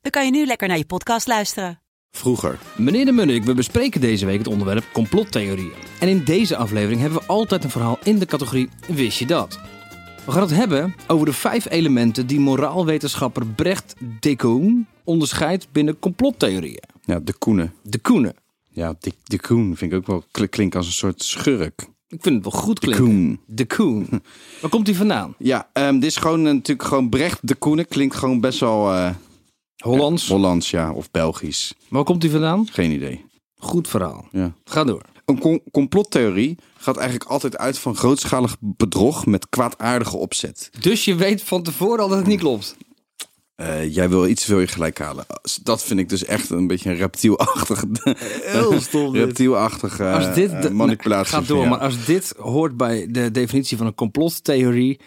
dan kan je nu lekker naar je podcast luisteren. Vroeger. Meneer de Munnik, we bespreken deze week het onderwerp complottheorieën. En in deze aflevering hebben we altijd een verhaal in de categorie Wist je dat? We gaan het hebben over de vijf elementen die moraalwetenschapper Brecht de Koen onderscheidt binnen complottheorieën. Ja, de Koenen. De Koenen. Ja, de, de Koen vind ik ook wel kl- klinkt als een soort schurk. Ik vind het wel goed klinken. Koen. De Koen. Waar komt hij vandaan? Ja, ehm, dit is gewoon natuurlijk gewoon Brecht de Koenen. Klinkt gewoon best wel eh, Hollands. Hollands, ja, of Belgisch. Waar komt hij vandaan? Geen idee. Goed verhaal. Ja. Ga door. Een com- complottheorie gaat eigenlijk altijd uit van grootschalig bedrog met kwaadaardige opzet. Dus je weet van tevoren al dat het niet klopt. Eh, jij wil iets wil je gelijk halen. Dat vind ik dus echt een beetje een reptielachtig, Heel stom reptielachtige Als dit eh, manipulatie. Ga door, maar als dit hoort bij de definitie van een complottheorie,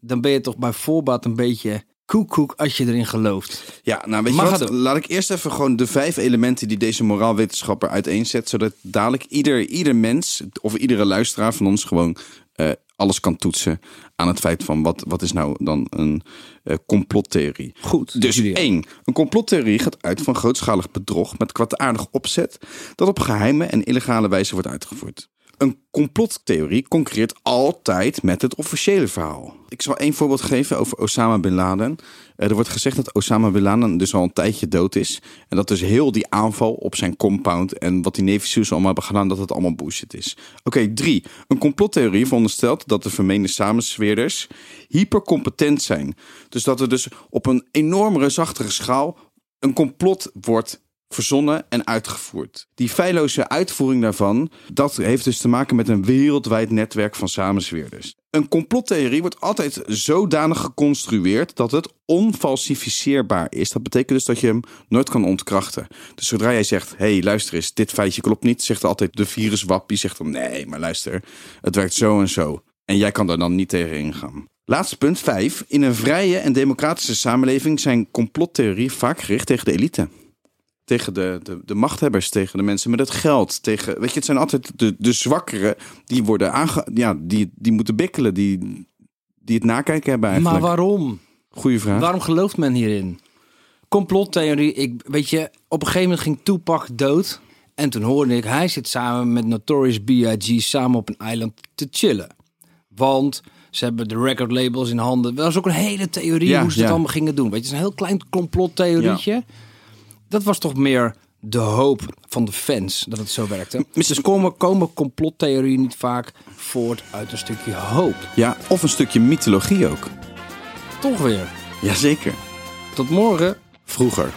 dan ben je toch bij voorbaat een beetje koekoek als je erin gelooft. Ja, nou weet je wat? Laat ik eerst even gewoon de vijf elementen die deze moraalwetenschapper uiteenzet, zodat dadelijk ieder, ieder mens of iedere luisteraar van ons gewoon eh, alles kan toetsen aan het feit van wat, wat is nou dan een eh, complottheorie. Goed, Dus Julia. één, een complottheorie gaat uit van grootschalig bedrog met kwaadaardig opzet dat op geheime en illegale wijze wordt uitgevoerd. Een complottheorie concurreert altijd met het officiële verhaal. Ik zal één voorbeeld geven over Osama Bin Laden. Eh, Er wordt gezegd dat Osama Bin Laden dus al een tijdje dood is. En dat dus heel die aanval op zijn compound en wat die Navy allemaal hebben gedaan, dat het allemaal bullshit is. Oké, drie. Een complottheorie veronderstelt dat de vermeende samensweerders hypercompetent zijn. Dus dat er dus op een enorm reusachtige schaal een complot wordt verzonnen en uitgevoerd. Die feilloze uitvoering daarvan, dat heeft dus te maken met een wereldwijd netwerk van samenzweerders. Een complottheorie wordt altijd zodanig geconstrueerd dat het onfalsificeerbaar is. Dat betekent dus dat je hem nooit kan ontkrachten. Dus zodra jij zegt, hey, luister eens, dit feitje klopt niet, zegt altijd de viruswappie, zegt dan, nee, maar luister, het werkt zo en zo. En jij kan daar dan niet tegen ingaan. Laatste punt, vijf. In een vrije en democratische samenleving zijn complottheorieën vaak gericht tegen de elite tegen de, de, de machthebbers, tegen de mensen met het geld. Tegen, weet je, het zijn altijd de, de zwakkeren die worden aange, ja, die, die moeten bikkelen, die, die het nakijken hebben eigenlijk. Maar waarom? Goeie vraag. Waarom gelooft men hierin? Complottheorie, ik, weet je, op een gegeven moment ging Tupac dood. En toen hoorde ik, hij zit samen met Notorious B.I.G. samen op een eiland te chillen. Want ze hebben de record labels in handen. Dat was ook een hele theorie Ja, hoe ze ja. het allemaal gingen doen. Weet je, het is een heel klein complottheorietje. Dat was toch meer de hoop van de fans dat het zo werkte. Dus komen, komen complottheorieën niet vaak voort uit een stukje hoop? Ja, of een stukje mythologie ook. Toch weer. Jazeker. Tot morgen. Vroeger.